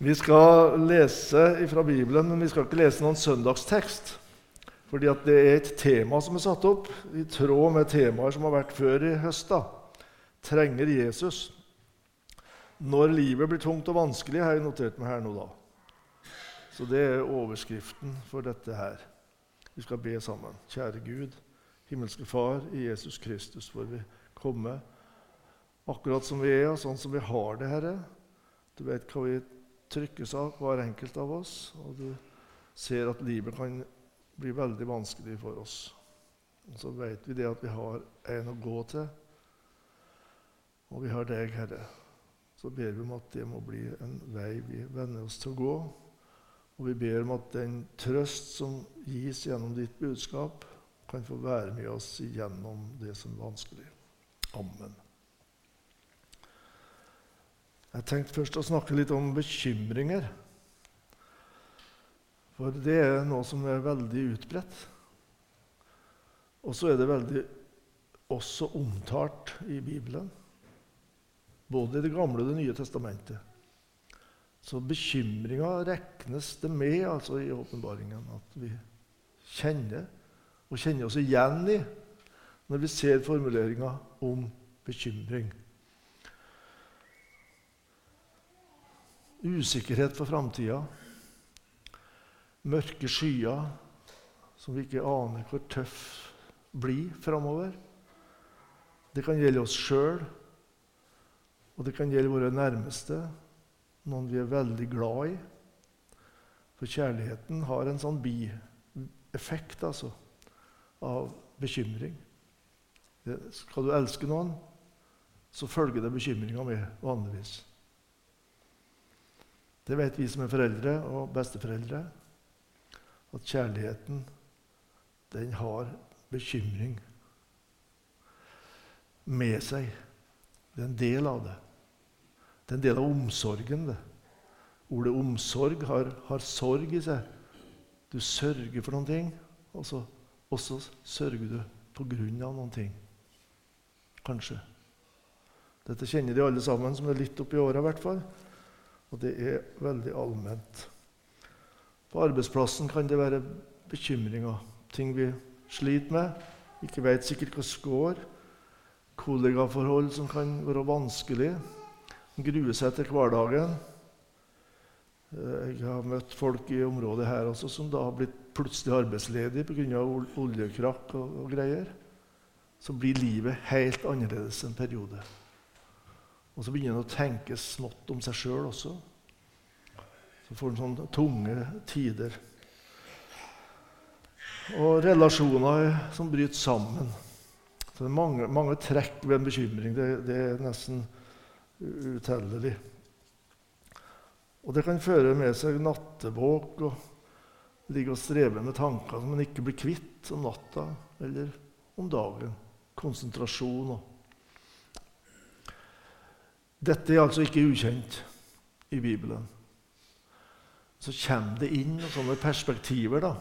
Vi skal lese fra Bibelen, men vi skal ikke lese noen søndagstekst. Fordi det er et tema som er satt opp i tråd med temaer som har vært før i høst. da. Trenger Jesus. Når livet blir tungt og vanskelig, har jeg notert meg her nå. da. Så det er overskriften for dette her. Vi skal be sammen. Kjære Gud, himmelske Far, i Jesus Kristus får vi komme akkurat som vi er, og sånn som vi har det, Herre. Du vet hva vi trykkes av, hver enkelt av oss, og du ser at livet kan bli veldig vanskelig for oss. Og så vet vi det at vi har en å gå til, og vi har deg, Herre. Så ber vi om at det må bli en vei vi venner oss til å gå. Og vi ber om at den trøst som gis gjennom ditt budskap, kan få være med oss gjennom det som er vanskelig. Amen. Jeg tenkte først å snakke litt om bekymringer. For det er noe som er veldig utbredt. Og så er det veldig også omtalt i Bibelen, både i Det gamle og Det nye testamentet. Så bekymringa regnes det med altså i åpenbaringen at vi kjenner, og kjenner oss igjen i når vi ser formuleringa om bekymring. Usikkerhet for framtida. Mørke skyer som vi ikke aner hvor tøff blir framover. Det kan gjelde oss sjøl, og det kan gjelde våre nærmeste, noen vi er veldig glad i. For kjærligheten har en sånn bieffekt altså, av bekymring. Skal du elske noen, så følger det bekymringa med vanligvis. Det vet vi som er foreldre og besteforeldre, at kjærligheten, den har bekymring med seg. Det er en del av det. Det er en del av omsorgen. det. Ordet omsorg har, har sorg i seg. Du sørger for noen ting, og så, og sørger du på grunn av noen ting. Kanskje. Dette kjenner de alle sammen som er litt oppi åra, i hvert fall. Og det er veldig allment. På arbeidsplassen kan det være bekymringer, ting vi sliter med, ikke vet sikkert hva skår. Kollegaforhold som kan være vanskelig. Grue seg til hverdagen. Jeg har møtt folk i området her også som da har blitt plutselig arbeidsledige pga. oljekrakk og, og greier. Så blir livet helt annerledes en periode. Og så begynner han å tenke smått om seg sjøl også. Så får han sånne tunge tider. Og relasjoner som bryter sammen. Så det er mange, mange trekk ved en bekymring. Det, det er nesten utellelig. Og det kan føre med seg nattevåk og ligge og streve med tanker som man ikke blir kvitt om natta eller om dagen. Konsentrasjon og dette er altså ikke ukjent i Bibelen. Så kommer det inn noen sånne perspektiver. da.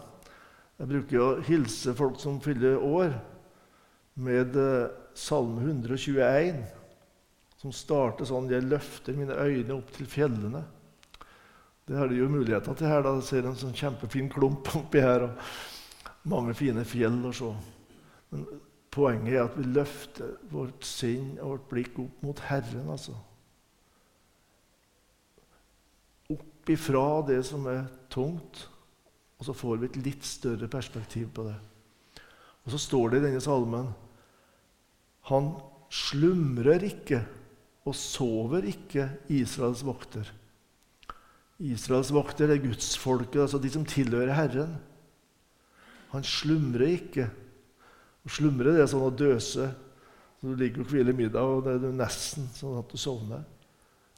Jeg bruker å hilse folk som fyller år, med eh, Salme 121, som starter sånn 'Jeg løfter mine øyne opp til fjellene'. Det har de jo muligheter til her. da. Jeg ser en sånn kjempefin klump oppi her og mange fine fjell og så. Men poenget er at vi løfter vårt sinn og vårt blikk opp mot Herren. altså. Ifra det som er tungt, og så får vi et litt større perspektiv på det. Og så står det i denne salmen Han slumrer ikke og sover ikke, Israels vokter. Israels vokter er gudsfolket, altså de som tilhører Herren. Han slumrer ikke. Å Slumre det er sånn å døse. Så du ligger og hviler middag, og det er nesten sånn at du sovner.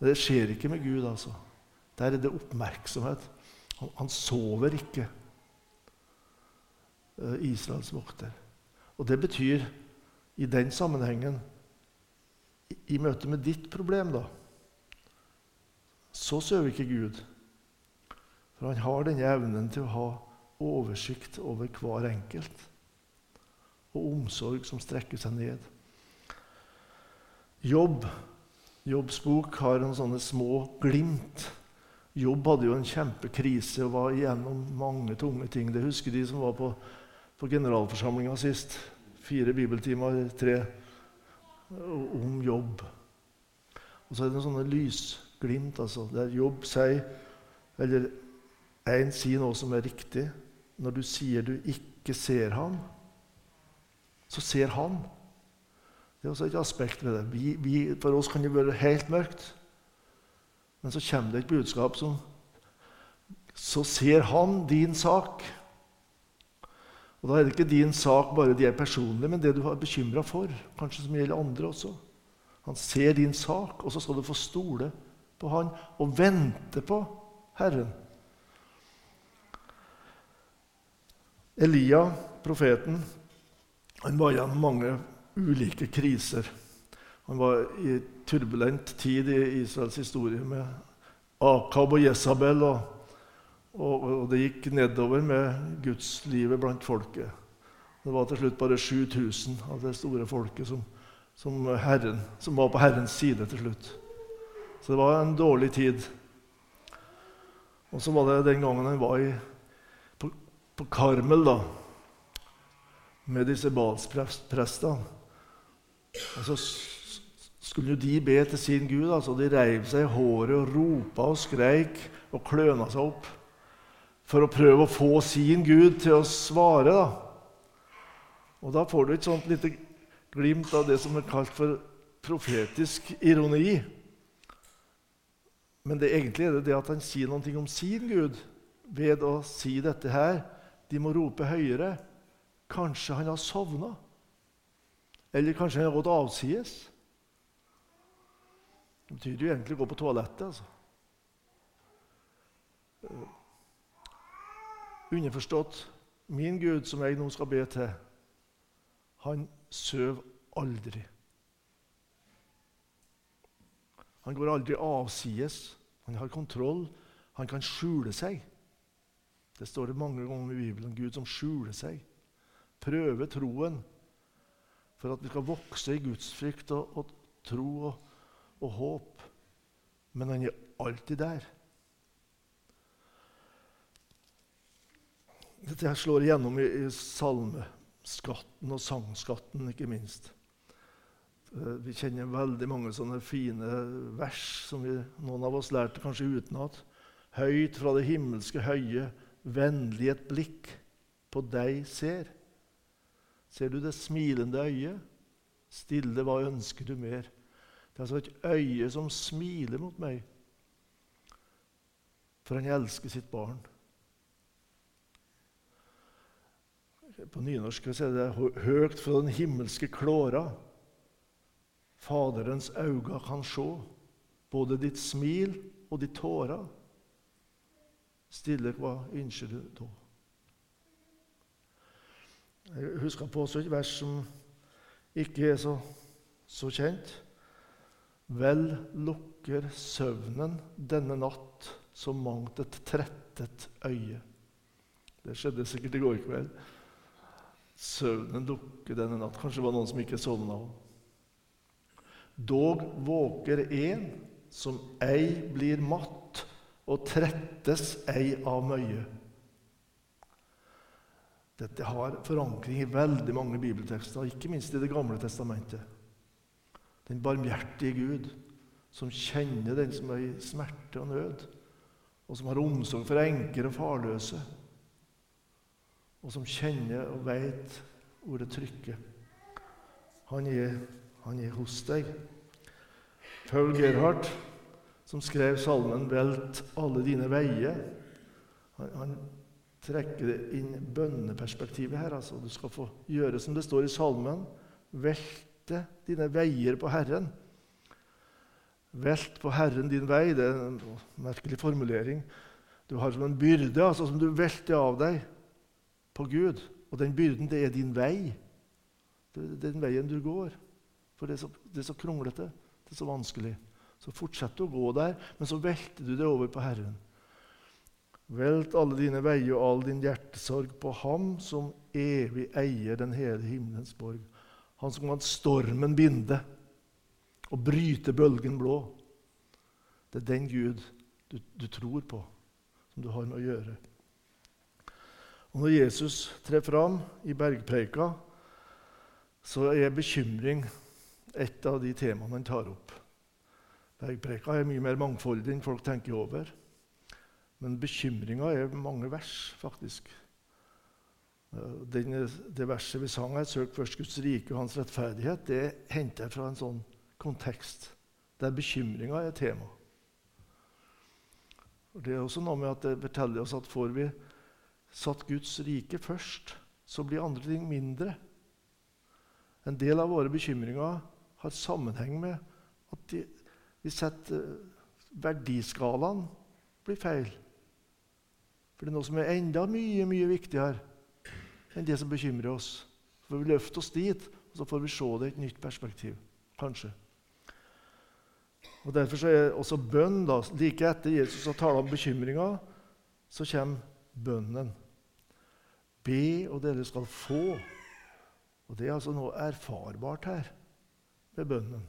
Det skjer ikke med Gud, altså. Der er det oppmerksomhet. Han, han sover ikke, eh, Israels vokter. Og det betyr i den sammenhengen, i, i møte med ditt problem, da Så sover ikke Gud. For han har denne evnen til å ha oversikt over hver enkelt. Og omsorg som strekker seg ned. Jobb, Jobbs bok har noen sånne små glimt Jobb hadde jo en kjempekrise og var igjennom mange tunge ting. Det husker de som var på, på generalforsamlinga sist. Fire bibeltimer, tre om jobb. Og så er det sånne lysglimt, altså, der jobb sier Eller én sier noe som er riktig. Når du sier du ikke ser ham, så ser han. Det er også et aspekt ved det. Vi, vi, for oss kan det være helt mørkt. Men så kommer det et budskap som Så ser han din sak. Og Da er det ikke din sak bare det er personlig, men det du er bekymra for. Kanskje som gjelder andre også. Han ser din sak, og så skal du få stole på han og vente på Herren. Elia, profeten, han var gjennom mange ulike kriser. Han var i turbulent tid i Israels historie med Akab og Jesabel. Og, og, og, det gikk nedover med gudslivet blant folket. Det var til slutt bare 7000 av det store folket som, som, herren, som var på Herrens side til slutt. Så det var en dårlig tid. Og så var det den gangen han var i, på, på Karmel da, med disse balsprestene. Og så skulle jo de be til sin Gud. altså De reiv seg i håret og ropa og skreik og kløna seg opp for å prøve å få sin Gud til å svare. da. Og Da får du et sånt lite glimt av det som er kalt for profetisk ironi. Men det egentlig er det det at han sier noe om sin Gud ved å si dette her. De må rope høyere. Kanskje han har sovna? Eller kanskje han har gått avsides? Det betyr jo egentlig å gå på toalettet. altså. Underforstått min Gud, som jeg nå skal be til, han sover aldri. Han går aldri avsides. Han har kontroll. Han kan skjule seg. Det står det mange ganger i Bibelen. Gud som skjuler seg. Prøver troen for at vi skal vokse i gudsfrykt og, og tro og, og håp. Men han er alltid der. Dette her slår igjennom i, i salmeskatten og sangskatten, ikke minst. Eh, vi kjenner veldig mange sånne fine vers som vi, noen av oss lærte kanskje utenat. Høyt fra det himmelske høye, vennlig et blikk på deg ser. Ser du det smilende øyet? Stille, hva ønsker du mer? Det er som et øye som smiler mot meg, for han elsker sitt barn. På nynorsk er det høgt fra den himmelske klåra. Faderens auga kan sjå både ditt smil og ditt tårer. Stille, hva ønsker du da? Jeg husker på også et vers som ikke er så, så kjent. Vel lukker søvnen denne natt som mangt et trettet øye. Det skjedde sikkert i går kveld. Søvnen lukker denne natt. Kanskje det var noen som ikke sovna òg. Dog våker en som ei blir matt, og trettes ei av møye. Dette har forankring i veldig mange bibeltekster, ikke minst i Det gamle testamentet. Den barmhjertige Gud som kjenner den som er i smerte og nød, og som har omsorg for enker og farløse, og som kjenner og veit hvor det trykker. Han er, han er hos deg. Paul Gerhardt, som skrev salmen 'Velt alle dine veier', han, han trekker det inn bønneperspektivet her. altså. Du skal få gjøre som det står i salmen. Velte dine veier på Herren. Velt på Herren din vei. Det er en merkelig formulering. Du har som en byrde altså, som du velter av deg på Gud. Og den byrden, det er din vei. Det er den veien du går. For det er så, det er så kronglete, det er så vanskelig. Så fortsetter du å gå der, men så velter du det over på Herren. Velt alle dine veier og all din hjertesorg på Ham som evig eier den hele himmelens borg. Han som kan stormen binde og bryte bølgen blå. Det er den Gud du, du tror på, som du har med å gjøre. Og Når Jesus trer fram i bergpreika, så er bekymring et av de temaene han tar opp. Bergpreika er mye mer mangfoldig enn folk tenker over. Men bekymringa er mange vers, faktisk. Den, det verset vi sang her, 'Søk først Guds rike og hans rettferdighet', det henter jeg fra en sånn kontekst der bekymringa er tema. Og det er også noe med at det forteller oss at får vi satt Guds rike først, så blir andre ting mindre. En del av våre bekymringer har sammenheng med at de, vi setter verdiskalaen blir feil. For det er noe som er enda mye, mye viktigere enn det som bekymrer oss. Så får vi løfte oss dit, og så får vi se det i et nytt perspektiv. Kanskje. Og Derfor så er også bønn da, Like etter Jesus har talt om bekymringer, så kommer bønnen. Be, og dere skal få. Og Det er altså noe erfarbart her med bønnen.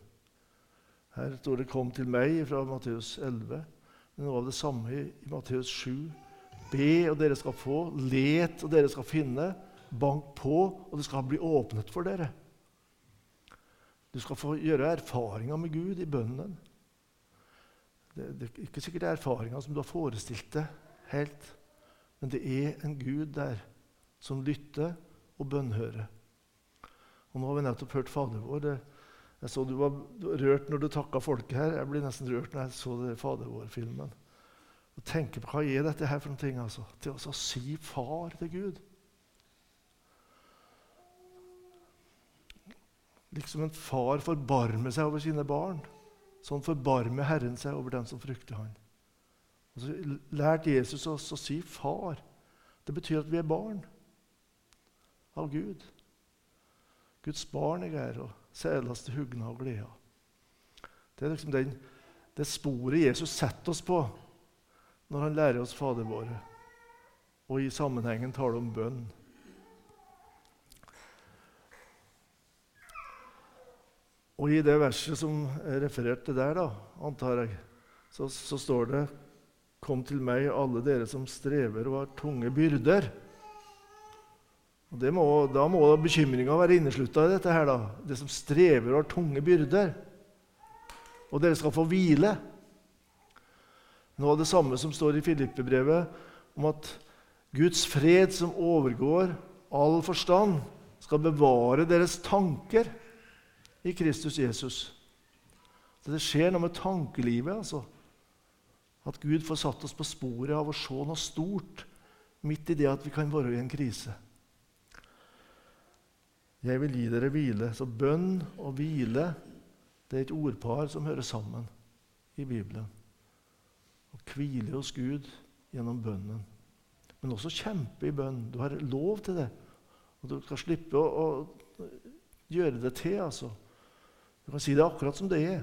Her står det 'Kom til meg' fra Matteus 11. Men noe av det samme i, Matteus 7. Be, og dere skal få. Let, og dere skal finne. Bank på, og det skal bli åpnet for dere. Du skal få gjøre erfaringer med Gud i bønnen. Det, det er ikke sikkert det er erfaringer som du har forestilt deg helt, men det er en Gud der som lytter og bønnhører. Og Nå har vi nettopp hørt Fader vår. Det, jeg så Du var rørt når du takka folket her. Jeg blir nesten rørt når jeg så det Fader vår-filmen. Og tenker på Hva er dette her for noe? Altså? Til å si far til Gud. Liksom en far forbarmer seg over sine barn. Sånn forbarmer Herren seg over dem som frykter Han. Og så lærte Jesus oss å si 'far'. Det betyr at vi er barn av Gud. Guds barn jeg er, og seilast til hugna og gleda. Det er liksom den, det sporet Jesus setter oss på når han lærer oss Fader våre, og i sammenhengen taler om bønn. Og I det verset som er referert til der, da, antar jeg, så, så står det Kom til meg, alle dere som strever og har tunge byrder. Og må, Da må bekymringa være inneslutta i dette. her da. Det som strever og har tunge byrder. Og dere skal få hvile. Noe av det samme som står i Filippe-brevet, om at Guds fred, som overgår all forstand, skal bevare deres tanker i Kristus Jesus. Det skjer noe med tankelivet. altså. At Gud får satt oss på sporet av å se noe stort midt i det at vi kan være i en krise. Jeg vil gi dere hvile. Så bønn og hvile det er et ordpar som hører sammen i Bibelen. Å hvile hos Gud gjennom bønnen. Men også kjempe i bønn. Du har lov til det. Og du skal slippe å, å gjøre det til. altså. Du kan si det akkurat som det er.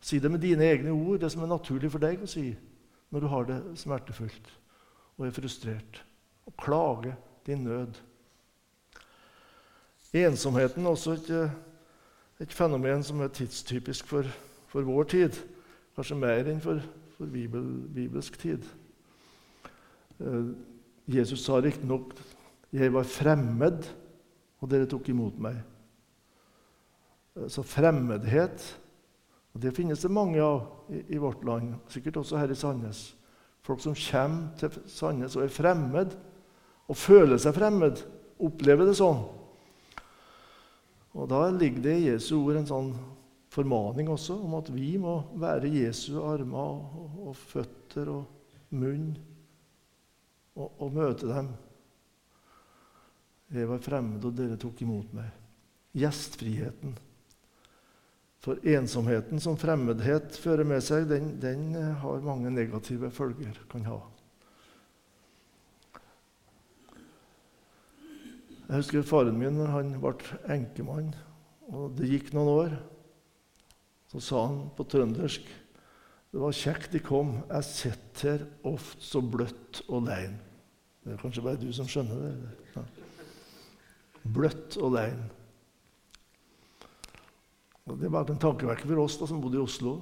Si det med dine egne ord, det som er naturlig for deg å si når du har det smertefullt og er frustrert. Og klage din nød. Ensomheten er også et, et fenomen som er tidstypisk for, for, vår tid. Kanskje mer enn for, for bibel, bibelsk tid. Eh, Jesus sa riktignok 'Jeg var fremmed, og dere tok imot meg'. Så fremmedhet og Det finnes det mange av i, i, vårt land, sikkert også her i Sandnes. Folk som kommer til Sandnes og er fremmed, og føler seg fremmed. Opplever det sånn. Og Da ligger det i Jesu ord en sånn formaning også om at vi må være Jesu armer og, og føtter og munn og, og møte dem. Jeg var fremmed, og dere tok imot meg. Gjestfriheten. For ensomheten som fremmedhet fører med seg, den, den har mange negative følger. kan ha. Jeg husker faren min når han ble enkemann, og det gikk noen år. Så sa han på trøndersk det var kjekt de kom, jeg sitter oft så bløtt og lein. Det er kanskje bare du som skjønner det? Ja. Bløtt og lein. Det var en tankevekker for oss da, som bodde i Oslo.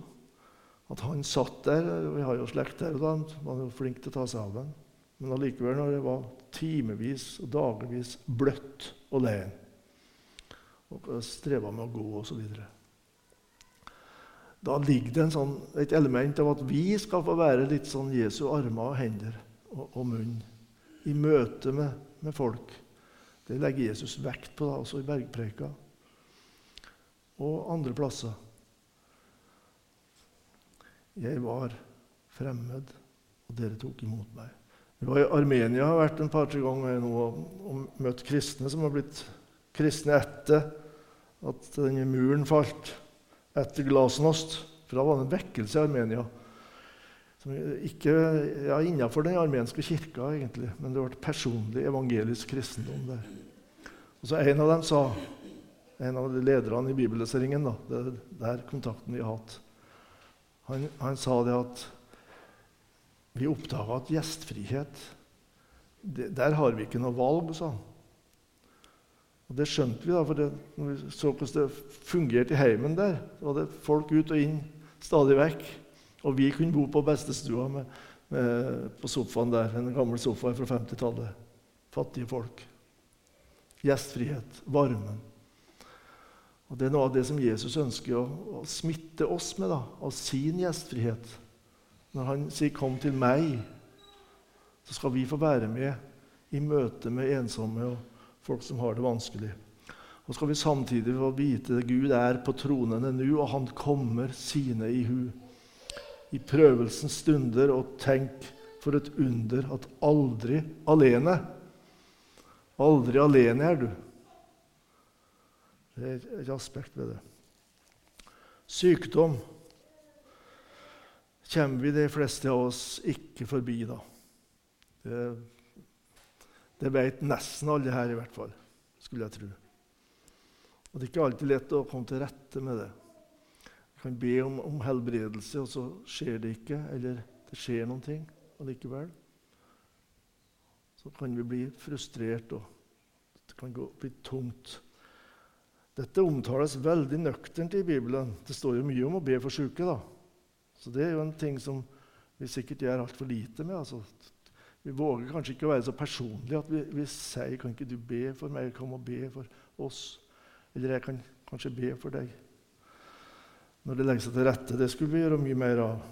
at han satt der Vi har jo slekt der, og da var han jo flink til å ta seg av den. Men allikevel, når det var timevis og dagevis bløtt og leien, og streva med å gå osv. Da ligger det sånn, et element av at vi skal få være litt sånn Jesu armer og hender og, og munn i møte med, med, folk. Det legger Jesus vekt på, da, også i bergpreika og andre plasser. Jeg var fremmed, og dere tok imot meg. Vi var i Armenia har vært en par-tre ganger nå og, møtt kristne som har blitt kristne etter at denne muren falt, etter glasnost. For da var det en vekkelse i Armenia. Som ikke ja, Innenfor den armenske kirka, egentlig, men det ble personlig evangelisk kristendom der. Og så En av dem sa, en av lederne i bibelleseringen, da, det er der kontakten vi har hatt han, han sa det at vi oppdaga at gjestfrihet det, Der har vi ikke noe valg, sa han. Og Det skjønte vi da, for det, når vi så hvordan det fungerte i heimen der. Så var det folk ut og inn stadig vekk. Og vi kunne bo på bestestua med, med, på sofaen der, en gammel sofa fra 50-tallet. Fattige folk. Gjestfrihet. Varmen. Og Det er noe av det som Jesus ønsker å, å smitte oss med, da, av sin gjestfrihet. Når han sier 'kom til meg', så skal vi få være med i møte med ensomme og folk som har det vanskelig. Og skal vi samtidig få vite at Gud er på tronene nå, og han kommer sine i hu. I prøvelsens stunder, og tenk for et under at aldri alene Aldri alene er du. Det er et aspekt ved det. Sykdom kommer vi de fleste av oss ikke forbi, da. Det, det vet nesten alle her, i hvert fall, skulle jeg tro. Og Det er ikke alltid lett å komme til rette med det. Vi kan be om, om helbredelse, og så skjer det ikke, eller det skjer noen ting allikevel. Så kan vi bli frustrert, og det kan gå, bli tungt. Dette omtales veldig nøkternt i Bibelen. Det står jo mye om å be for syke. da. Så det er jo en ting som vi sikkert gjør altfor lite med. Altså, vi våger kanskje ikke å være så personlige at vi, vi, sier kan ikke du be for meg, kom og be for oss. Eller jeg kan kanskje be for deg. Når det legger seg til rette. Det skulle vi gjøre mye mer av.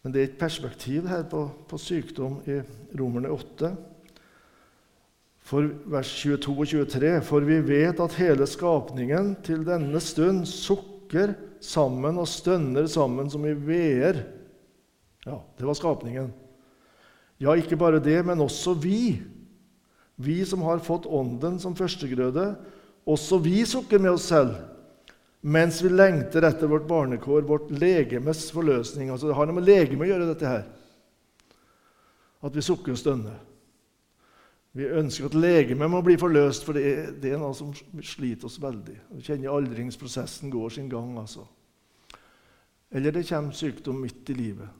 Men det er et perspektiv her på, på sykdom i Romerne 8. For vers 22 og 23.: For vi vet at hele skapningen til denne stund sukker sammen og stønner sammen som i veer. Ja, det var skapningen. Ja, ikke bare det, men også vi. Vi som har fått Ånden som førstegrøde, også vi sukker med oss selv mens vi lengter etter vårt barnekår, vårt legemes forløsning. Altså, det har noe med legeme å gjøre, dette her. At vi sukker og stønner. Vi ønsker at legemet må bli forløst, for det er, det er, noe som sliter oss veldig. Vi kjenner aldringsprosessen går sin gang. altså. Eller det kommer sykdom midt i livet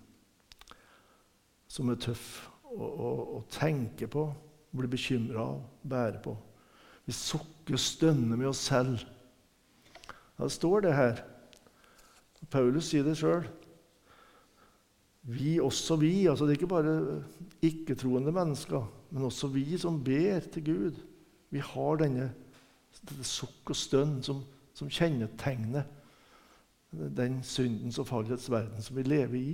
som er tøff å, å, å tenke på, bli bekymra av, bære på. Vi sukker og stønner med oss selv. Da står det her. Paulus sier det sjøl. Vi, også vi. altså Det er ikke bare ikke-troende mennesker men også vi som ber til Gud. Vi har denne dette sukk og stønn som, som kjennetegner den syndens og fallets verden som vi lever i.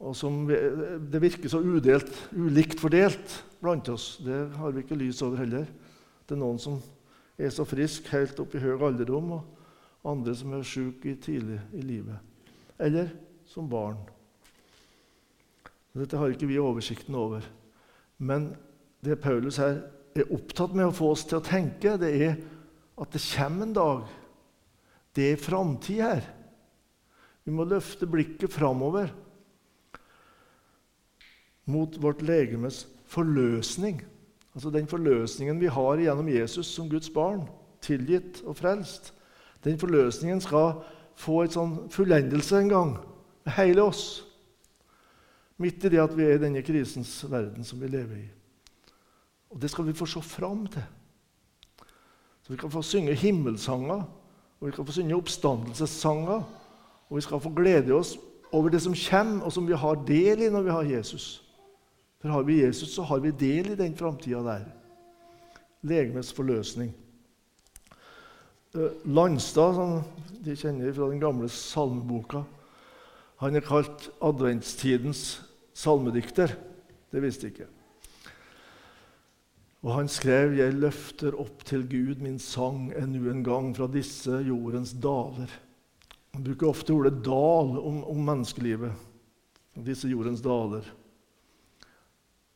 Og som vi, Det virker så udelt, ulikt fordelt blant oss. Det har vi ikke lys over heller. Det er noen som er så frisk helt opp i høy alderdom, og andre som er syke tidlig i livet. Eller som barn. Dette har ikke vi oversikten over. Men det Paulus her er opptatt med å få oss til å tenke, det er at det kommer en dag. Det er framtid her. Vi må løfte blikket framover mot vårt legemes forløsning. Altså den forløsningen vi har gjennom Jesus som Guds barn, tilgitt og frelst. Den forløsningen skal få en sånn fullendelse en gang med hele oss. Midt i det at vi er i denne krisens verden som vi lever i. Og Det skal vi få se fram til. Så Vi kan få synge himmelsanger, og vi kan få synge oppstandelsessanger. Og vi skal få glede oss over det som kommer, og som vi har del i når vi har Jesus. For har vi Jesus, så har vi del i den framtida der. Legemets forløsning. Eh, Landstad, som de kjenner fra den gamle salmeboka, han er kalt adventstidens salmedikter. Det visste jeg ikke. Og han skrev 'Jeg løfter opp til Gud min sang ennå en gang fra disse jordens daler'. Han bruker ofte ordet 'dal' om, om menneskelivet. Disse jordens daler.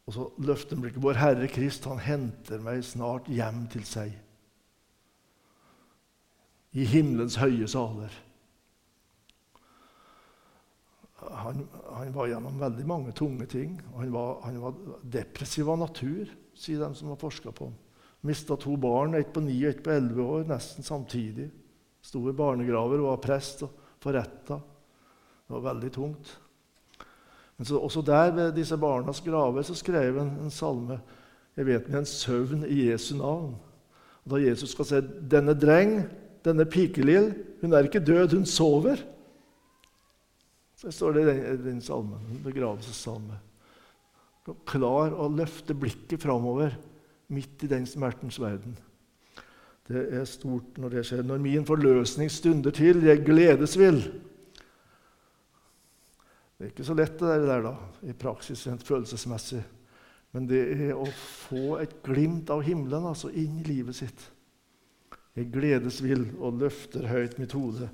Og så løfter han blikket. Vår Herre Krist, han henter meg snart hjem til seg. I himmelens høye saler. Han, han, var gjennom veldig mange tunge ting. Han var, han var depressiv av natur, sier de som har forska på ham. Mista to barn, ett på ni og ett på elleve år, nesten samtidig. Sto i barnegraver og var prest og forretta. Det var veldig tungt. Men så, også der ved disse barnas graver så skrev han en salme. Jeg vet med en søvn i Jesu navn. Og da Jesus skal si 'Denne dreng, denne pikelill, hun er ikke død, hun sover', så står det i den, den salmen, en begravelsessalme. Klar å løfte blikket framover midt i den smertens verden. Det er stort når det skjer. Når min forløsning stunder til, jeg gledes vil. Det er ikke så lett det der da, i praksis rent følelsesmessig. Men det er å få et glimt av himmelen altså inn i livet sitt. Jeg gledes vil og løfter høyt mitt hode.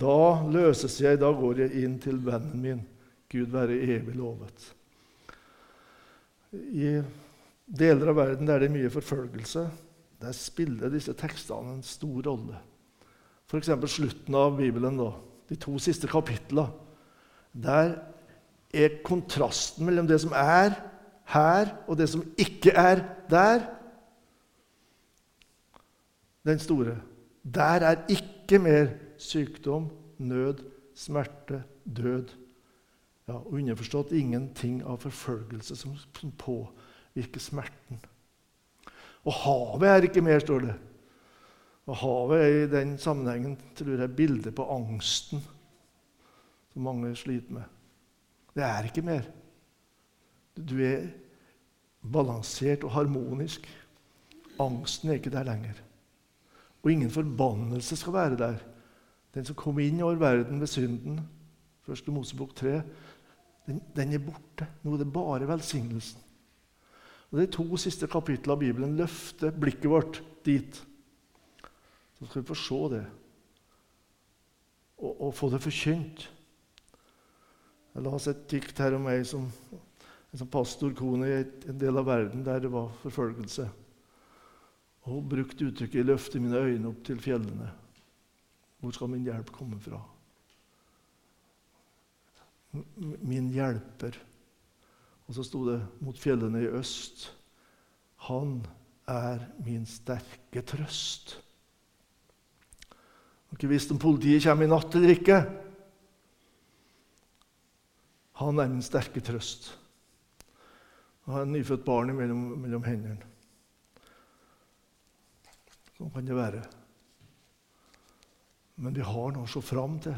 Da løses jeg, da går jeg inn til vennen min. Gud være evig lovet. I deler av verden der det er mye forfølgelse, der spiller disse tekstene en stor rolle. F.eks. slutten av Bibelen, da, de to siste kapitlene. Der er kontrasten mellom det som er her, og det som ikke er der, den store. Der er ikke mer sykdom, nød, smerte, død. Ja, Underforstått ingenting av forfølgelse som påvirker smerten. Og havet er ikke mer, står det. Og havet er i den sammenhengen tror jeg, bildet på angsten som mange sliter med. Det er ikke mer. Du er balansert og harmonisk. Angsten er ikke der lenger. Og ingen forbannelse skal være der. Den som kom inn over verden ved synden, første Mosebok 3, den, den, er borte. Nå er det bare velsignelsen. Og De to siste kapitlene av Bibelen løfter blikket vårt dit. Så skal vi få se det og, og få det forkynt. Jeg las et dikt her om ei som som pastorkone i en del av verden der det var forfølgelse. Og brukt uttrykket 'Jeg løfter mine øyne opp til fjellene'. Hvor skal min hjelp komme fra? Min hjelper. Og så sto det mot fjellene i øst. Han er min sterke trøst. Har ikke visst om politiet kommer i natt eller ikke. Han er min sterke trøst. Og har et nyfødt barn mellom, mellom hendene. Sånn kan det være. Men vi har noe å se fram til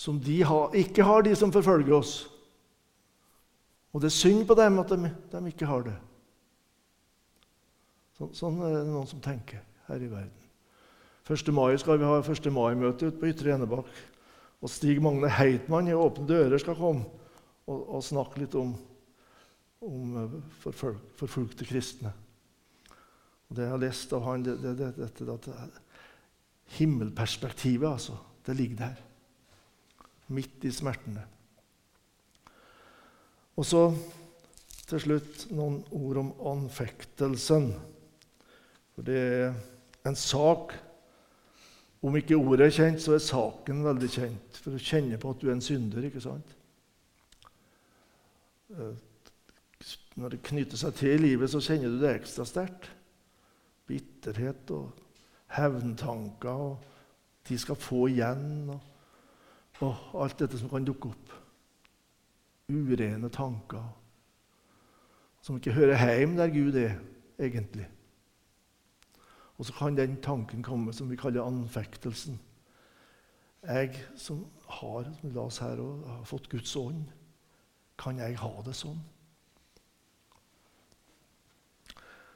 som de har, ikke har, de som forfølger oss. Og det er synd på dem at de, de ikke har det. Så, sånn er det noen som tenker her i verden. 1. mai skal vi ha 1. mai-møte ute på Ytre Enebakk. Og Stig Magne Heitmann i Åpne dører skal komme og, og snakke litt om, om forfulgte kristne. Og Det jeg har lest av han, det, det, det, det, Himmelperspektivet, altså. Det ligger der. Midt i smertene. Og så til slutt noen ord om anfektelsen. For det er en sak Om ikke ordet er kjent, så er saken veldig kjent. For å kjenne på at du er en synder. ikke sant? Eh, når det knytter seg til livet, så kjenner du det ekstra sterkt. Bitterhet og hevntanker, og de skal få igjen, og, og alt dette som kan dukke opp. Urene tanker som ikke hører hjemme der Gud er, egentlig. Og så kan den tanken komme som vi kaller anfektelsen. Jeg som har som la oss her og har fått Guds ånd, kan jeg ha det sånn?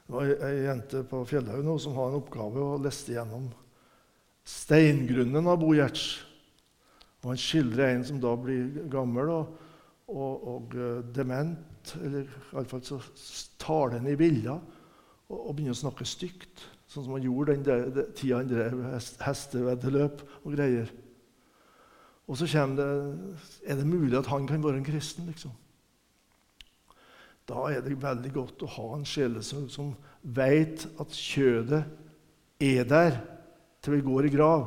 Det var ei jente på Fjellhaug som har en oppgave og leste gjennom steingrunnen av Bo Gjerts. Og han skildrer en som da blir gammel og, og, og eh, dement, eller iallfall så tar den i bilder og, og, begynner å snakke stygt. Sånn som han gjorde den der, tida han drev hesteveddeløp og greier. Og så kommer det Er det mulig at han kan være en kristen, liksom? Da er det veldig godt å ha en sjelesorg som veit at kjødet er der til vi går i grav.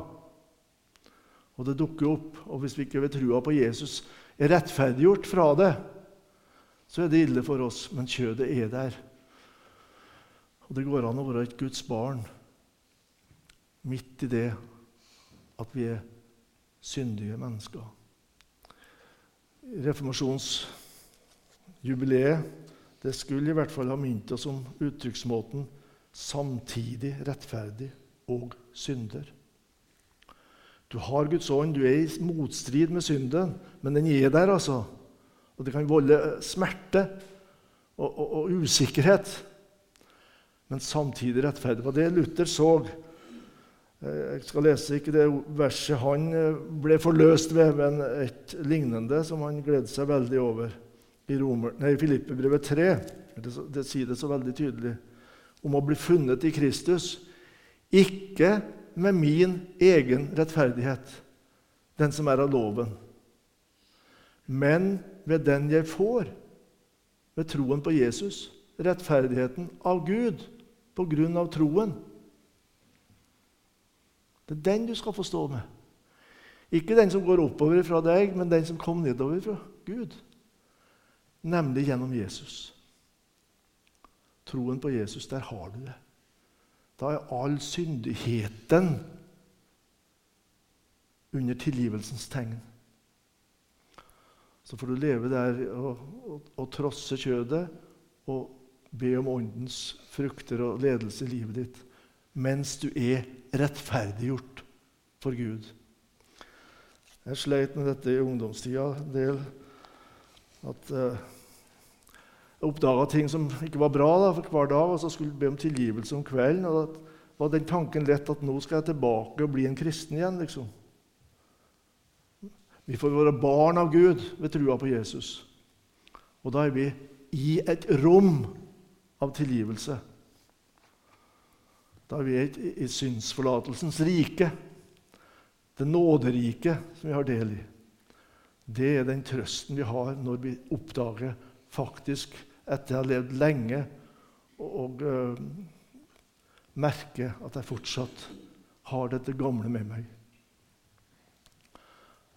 Og det dukker opp. Og hvis vi ikke ved trua på Jesus er rettferdiggjort fra det, så er det ille for oss. Men kjødet er der. Og det går an å være et Guds barn midt i det at vi er syndige mennesker. Reformasjonsjubileet det skulle i hvert fall ha minnet oss om uttrykksmåten 'samtidig rettferdig og synder'. Du har Guds ånd, du er i motstrid med synden, men den er der, altså. Og det kan volde smerte og, og, og usikkerhet, men samtidig rettferdig. Var det Luther så jeg skal lese ikke det verset han eh, ble forløst ved, men et lignende som han gledet seg veldig over. I, Romer, nei, Filippebrevet 3 det, det sier det så veldig tydelig om å bli funnet i Kristus. Ikke med min egen rettferdighet, den som er av loven, men ved den jeg får ved troen på Jesus. Rettferdigheten av Gud på grunn av troen. Det er den du skal få stå med. Ikke den som går oppover fra deg, men den som kom nedover fra Gud. Nemlig gjennom Jesus. Troen på Jesus, der har du det. Da er all syndigheten under tilgivelsens tegn. Så får du leve der og, og, og trosse kjødet og be om åndens frukter og ledelse i livet ditt mens du er rettferdiggjort for Gud. Jeg sleit med dette i ungdomstida en del. At uh, oppdaga ting som ikke var bra da, for hver dag, og så skulle be om tilgivelse om kvelden. og da var den tanken lett at nå skal jeg tilbake og bli en kristen igjen. liksom. Vi får være barn av Gud ved trua på Jesus. Og da er vi i et rom av tilgivelse. Da er vi i, i synsforlatelsens rike, det nåderike som vi har del i. Det er den trøsten vi har når vi oppdager faktisk, etter å ha levd lenge, og, og uh, merke at jeg fortsatt har dette gamle med meg.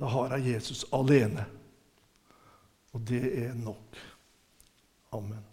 Da har jeg Jesus alene. Og det er nok. Amen.